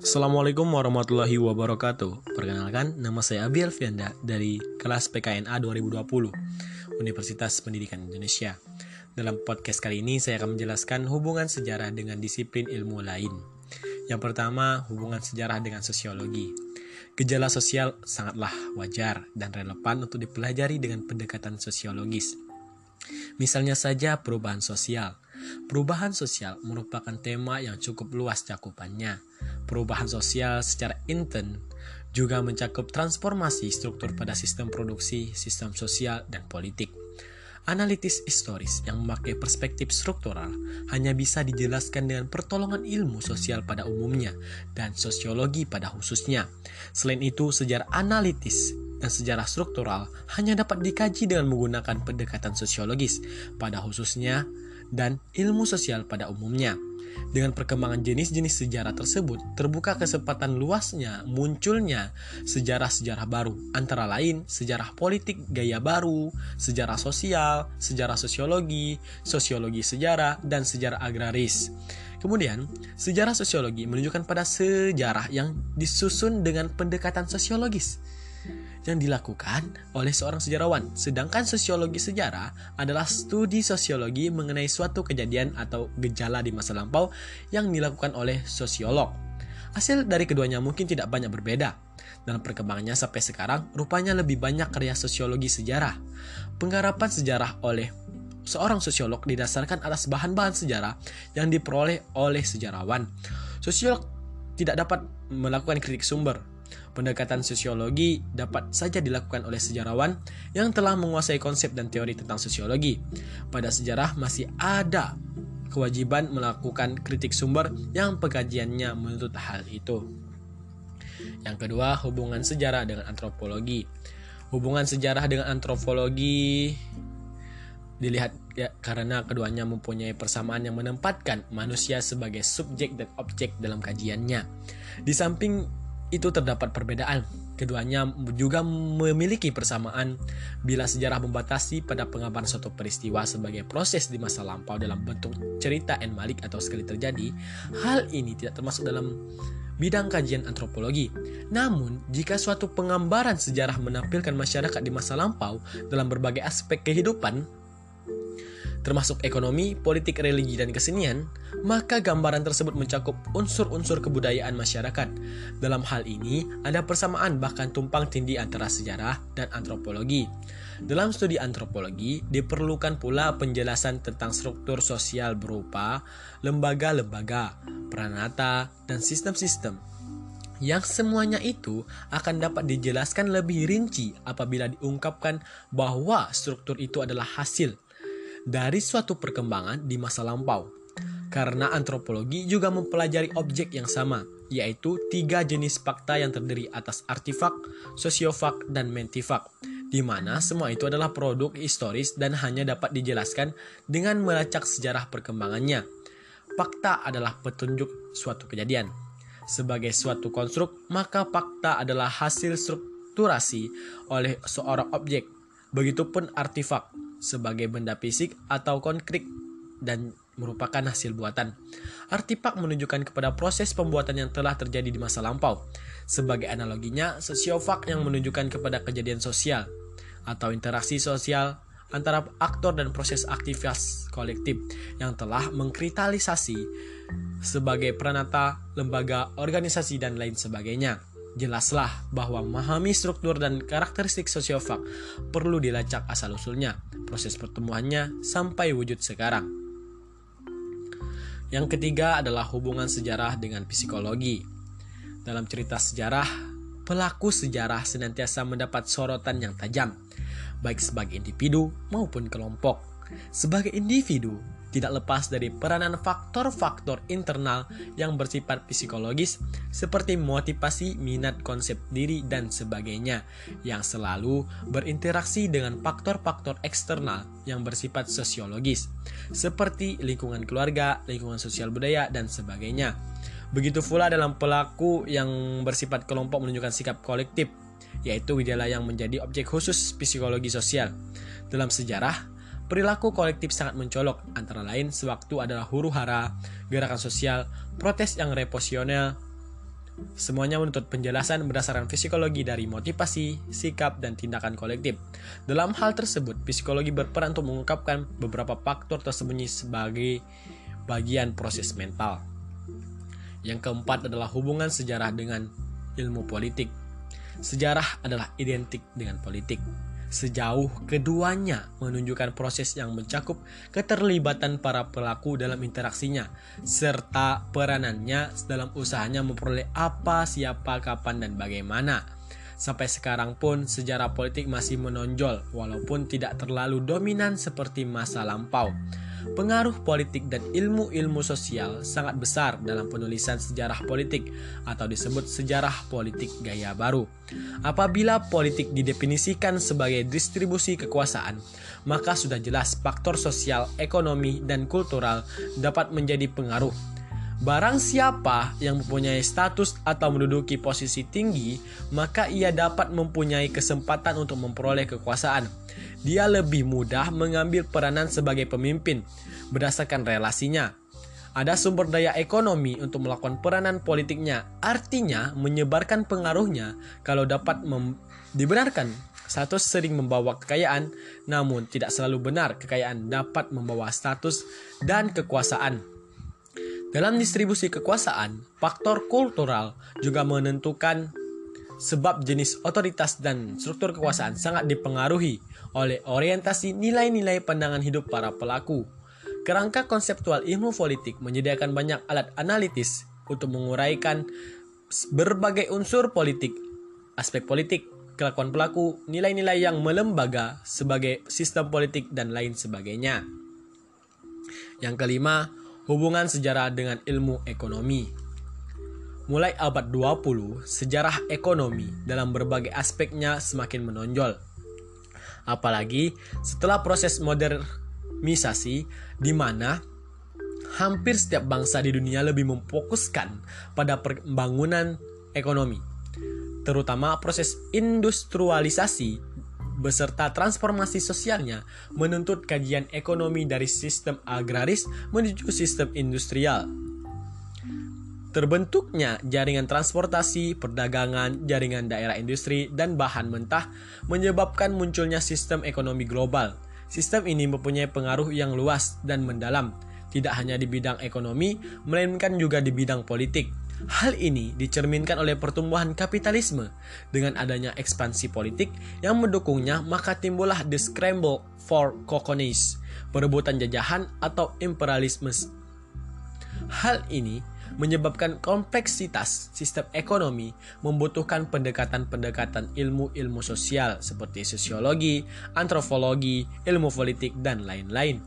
Assalamualaikum warahmatullahi wabarakatuh. Perkenalkan, nama saya Abi Alfianda dari kelas PKNA 2020 Universitas Pendidikan Indonesia. Dalam podcast kali ini saya akan menjelaskan hubungan sejarah dengan disiplin ilmu lain. Yang pertama, hubungan sejarah dengan sosiologi. Gejala sosial sangatlah wajar dan relevan untuk dipelajari dengan pendekatan sosiologis. Misalnya saja perubahan sosial Perubahan sosial merupakan tema yang cukup luas cakupannya. Perubahan sosial secara intern juga mencakup transformasi struktur pada sistem produksi, sistem sosial, dan politik. Analitis historis yang memakai perspektif struktural hanya bisa dijelaskan dengan pertolongan ilmu sosial pada umumnya dan sosiologi pada khususnya. Selain itu, sejarah analitis dan sejarah struktural hanya dapat dikaji dengan menggunakan pendekatan sosiologis pada khususnya dan ilmu sosial pada umumnya. Dengan perkembangan jenis-jenis sejarah tersebut, terbuka kesempatan luasnya munculnya sejarah-sejarah baru, antara lain sejarah politik gaya baru, sejarah sosial, sejarah sosiologi, sosiologi sejarah, dan sejarah agraris. Kemudian, sejarah sosiologi menunjukkan pada sejarah yang disusun dengan pendekatan sosiologis yang dilakukan oleh seorang sejarawan. Sedangkan sosiologi sejarah adalah studi sosiologi mengenai suatu kejadian atau gejala di masa lampau yang dilakukan oleh sosiolog. Hasil dari keduanya mungkin tidak banyak berbeda. Dalam perkembangannya sampai sekarang, rupanya lebih banyak karya sosiologi sejarah. Penggarapan sejarah oleh seorang sosiolog didasarkan atas bahan-bahan sejarah yang diperoleh oleh sejarawan. Sosiolog tidak dapat melakukan kritik sumber, Pendekatan sosiologi dapat saja dilakukan oleh sejarawan yang telah menguasai konsep dan teori tentang sosiologi. Pada sejarah masih ada kewajiban melakukan kritik sumber yang pengkajiannya menuntut hal itu. Yang kedua, hubungan sejarah dengan antropologi. Hubungan sejarah dengan antropologi dilihat ya, karena keduanya mempunyai persamaan yang menempatkan manusia sebagai subjek dan objek dalam kajiannya. Di samping itu terdapat perbedaan. Keduanya juga memiliki persamaan bila sejarah membatasi pada pengabaran suatu peristiwa sebagai proses di masa lampau dalam bentuk cerita en malik atau sekali terjadi. Hal ini tidak termasuk dalam bidang kajian antropologi. Namun, jika suatu penggambaran sejarah menampilkan masyarakat di masa lampau dalam berbagai aspek kehidupan, termasuk ekonomi, politik, religi, dan kesenian, maka gambaran tersebut mencakup unsur-unsur kebudayaan masyarakat. Dalam hal ini, ada persamaan bahkan tumpang tindih antara sejarah dan antropologi. Dalam studi antropologi, diperlukan pula penjelasan tentang struktur sosial berupa lembaga-lembaga, peranata, dan sistem-sistem yang semuanya itu akan dapat dijelaskan lebih rinci apabila diungkapkan bahwa struktur itu adalah hasil dari suatu perkembangan di masa lampau. Karena antropologi juga mempelajari objek yang sama, yaitu tiga jenis fakta yang terdiri atas artifak, sosiofak, dan mentifak, di mana semua itu adalah produk historis dan hanya dapat dijelaskan dengan melacak sejarah perkembangannya. Fakta adalah petunjuk suatu kejadian. Sebagai suatu konstruk, maka fakta adalah hasil strukturasi oleh seorang objek. Begitupun artifak, sebagai benda fisik atau konkret dan merupakan hasil buatan. Artipak menunjukkan kepada proses pembuatan yang telah terjadi di masa lampau. Sebagai analoginya, sosiofak yang menunjukkan kepada kejadian sosial atau interaksi sosial antara aktor dan proses aktivitas kolektif yang telah mengkritalisasi sebagai peranata, lembaga, organisasi, dan lain sebagainya. Jelaslah bahwa memahami struktur dan karakteristik sosiofak perlu dilacak asal-usulnya, proses pertemuannya sampai wujud sekarang. Yang ketiga adalah hubungan sejarah dengan psikologi. Dalam cerita sejarah, pelaku sejarah senantiasa mendapat sorotan yang tajam, baik sebagai individu maupun kelompok. Sebagai individu, tidak lepas dari peranan faktor-faktor internal yang bersifat psikologis seperti motivasi, minat, konsep diri, dan sebagainya yang selalu berinteraksi dengan faktor-faktor eksternal yang bersifat sosiologis seperti lingkungan keluarga, lingkungan sosial budaya, dan sebagainya. Begitu pula dalam pelaku yang bersifat kelompok menunjukkan sikap kolektif, yaitu gejala yang menjadi objek khusus psikologi sosial. Dalam sejarah, Perilaku kolektif sangat mencolok, antara lain sewaktu adalah huru hara, gerakan sosial, protes yang reposisional, Semuanya menuntut penjelasan berdasarkan psikologi dari motivasi, sikap, dan tindakan kolektif. Dalam hal tersebut, psikologi berperan untuk mengungkapkan beberapa faktor tersembunyi sebagai bagian proses mental. Yang keempat adalah hubungan sejarah dengan ilmu politik. Sejarah adalah identik dengan politik sejauh keduanya menunjukkan proses yang mencakup keterlibatan para pelaku dalam interaksinya serta peranannya dalam usahanya memperoleh apa, siapa, kapan, dan bagaimana. Sampai sekarang pun sejarah politik masih menonjol walaupun tidak terlalu dominan seperti masa lampau. Pengaruh politik dan ilmu-ilmu sosial sangat besar dalam penulisan sejarah politik atau disebut sejarah politik gaya baru. Apabila politik didefinisikan sebagai distribusi kekuasaan, maka sudah jelas faktor sosial, ekonomi, dan kultural dapat menjadi pengaruh Barang siapa yang mempunyai status atau menduduki posisi tinggi, maka ia dapat mempunyai kesempatan untuk memperoleh kekuasaan. Dia lebih mudah mengambil peranan sebagai pemimpin berdasarkan relasinya. Ada sumber daya ekonomi untuk melakukan peranan politiknya, artinya menyebarkan pengaruhnya kalau dapat dibenarkan. Status sering membawa kekayaan, namun tidak selalu benar kekayaan dapat membawa status dan kekuasaan. Dalam distribusi kekuasaan, faktor kultural juga menentukan sebab jenis otoritas dan struktur kekuasaan sangat dipengaruhi oleh orientasi nilai-nilai pandangan hidup para pelaku. Kerangka konseptual ilmu politik menyediakan banyak alat analitis untuk menguraikan berbagai unsur politik, aspek politik, kelakuan pelaku, nilai-nilai yang melembaga sebagai sistem politik dan lain sebagainya. Yang kelima, Hubungan sejarah dengan ilmu ekonomi Mulai abad 20, sejarah ekonomi dalam berbagai aspeknya semakin menonjol. Apalagi setelah proses modernisasi di mana hampir setiap bangsa di dunia lebih memfokuskan pada pembangunan ekonomi, terutama proses industrialisasi beserta transformasi sosialnya menuntut kajian ekonomi dari sistem agraris menuju sistem industrial. Terbentuknya jaringan transportasi, perdagangan, jaringan daerah industri, dan bahan mentah menyebabkan munculnya sistem ekonomi global. Sistem ini mempunyai pengaruh yang luas dan mendalam, tidak hanya di bidang ekonomi, melainkan juga di bidang politik. Hal ini dicerminkan oleh pertumbuhan kapitalisme. Dengan adanya ekspansi politik yang mendukungnya, maka timbullah the scramble for colonies, perebutan jajahan atau imperialisme. Hal ini menyebabkan kompleksitas sistem ekonomi membutuhkan pendekatan-pendekatan ilmu-ilmu sosial seperti sosiologi, antropologi, ilmu politik, dan lain-lain.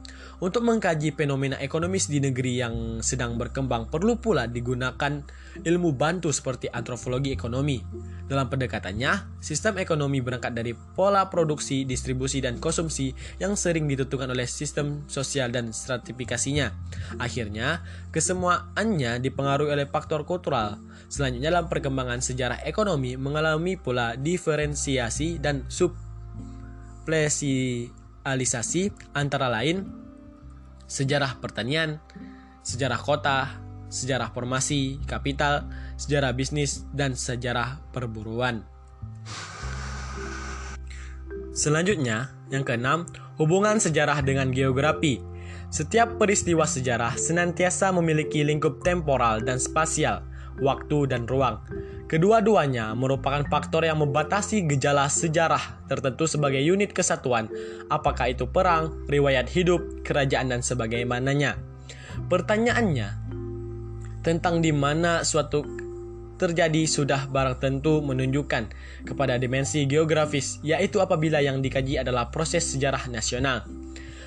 Untuk mengkaji fenomena ekonomis di negeri yang sedang berkembang perlu pula digunakan ilmu bantu seperti antropologi ekonomi. Dalam pendekatannya, sistem ekonomi berangkat dari pola produksi, distribusi, dan konsumsi yang sering ditentukan oleh sistem sosial dan stratifikasinya. Akhirnya, kesemuaannya dipengaruhi oleh faktor kultural. Selanjutnya dalam perkembangan sejarah ekonomi mengalami pula diferensiasi dan subspesialisasi antara lain sejarah pertanian, sejarah kota, sejarah formasi kapital, sejarah bisnis, dan sejarah perburuan. Selanjutnya, yang keenam, hubungan sejarah dengan geografi. Setiap peristiwa sejarah senantiasa memiliki lingkup temporal dan spasial, waktu dan ruang. Kedua-duanya merupakan faktor yang membatasi gejala sejarah tertentu sebagai unit kesatuan, apakah itu perang, riwayat hidup, kerajaan, dan sebagaimananya. Pertanyaannya, tentang di mana suatu terjadi sudah barang tentu menunjukkan kepada dimensi geografis, yaitu apabila yang dikaji adalah proses sejarah nasional.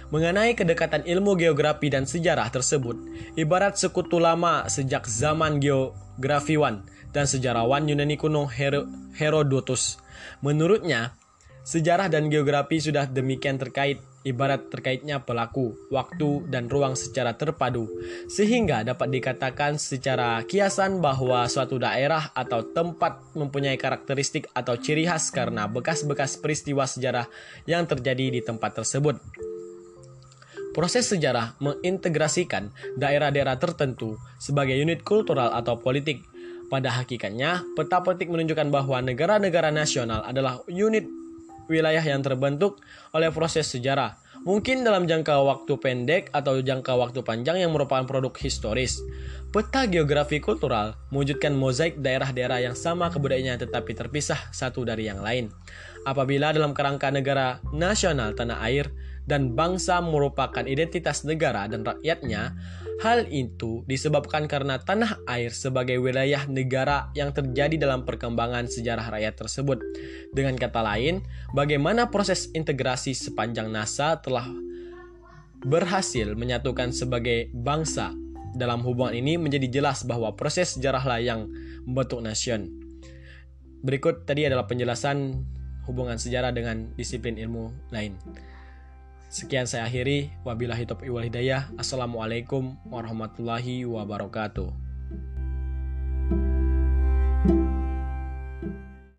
Mengenai kedekatan ilmu geografi dan sejarah tersebut, ibarat sekutu lama sejak zaman geografiwan, dan sejarawan Yunani kuno Herodotus. Menurutnya, sejarah dan geografi sudah demikian terkait, ibarat terkaitnya pelaku, waktu, dan ruang secara terpadu, sehingga dapat dikatakan secara kiasan bahwa suatu daerah atau tempat mempunyai karakteristik atau ciri khas karena bekas-bekas peristiwa sejarah yang terjadi di tempat tersebut. Proses sejarah mengintegrasikan daerah-daerah tertentu sebagai unit kultural atau politik. Pada hakikatnya, peta petik menunjukkan bahwa negara-negara nasional adalah unit wilayah yang terbentuk oleh proses sejarah, mungkin dalam jangka waktu pendek atau jangka waktu panjang yang merupakan produk historis. Peta geografi kultural mewujudkan mozaik daerah-daerah yang sama kebudayaannya tetapi terpisah satu dari yang lain. Apabila dalam kerangka negara nasional tanah air dan bangsa merupakan identitas negara dan rakyatnya, hal itu disebabkan karena tanah air sebagai wilayah negara yang terjadi dalam perkembangan sejarah rakyat tersebut. Dengan kata lain, bagaimana proses integrasi sepanjang NASA telah berhasil menyatukan sebagai bangsa. Dalam hubungan ini menjadi jelas bahwa proses sejarahlah yang membentuk nation. Berikut tadi adalah penjelasan hubungan sejarah dengan disiplin ilmu lain. Sekian saya akhiri. Wabillahi taufiq wal hidayah. Assalamualaikum warahmatullahi wabarakatuh.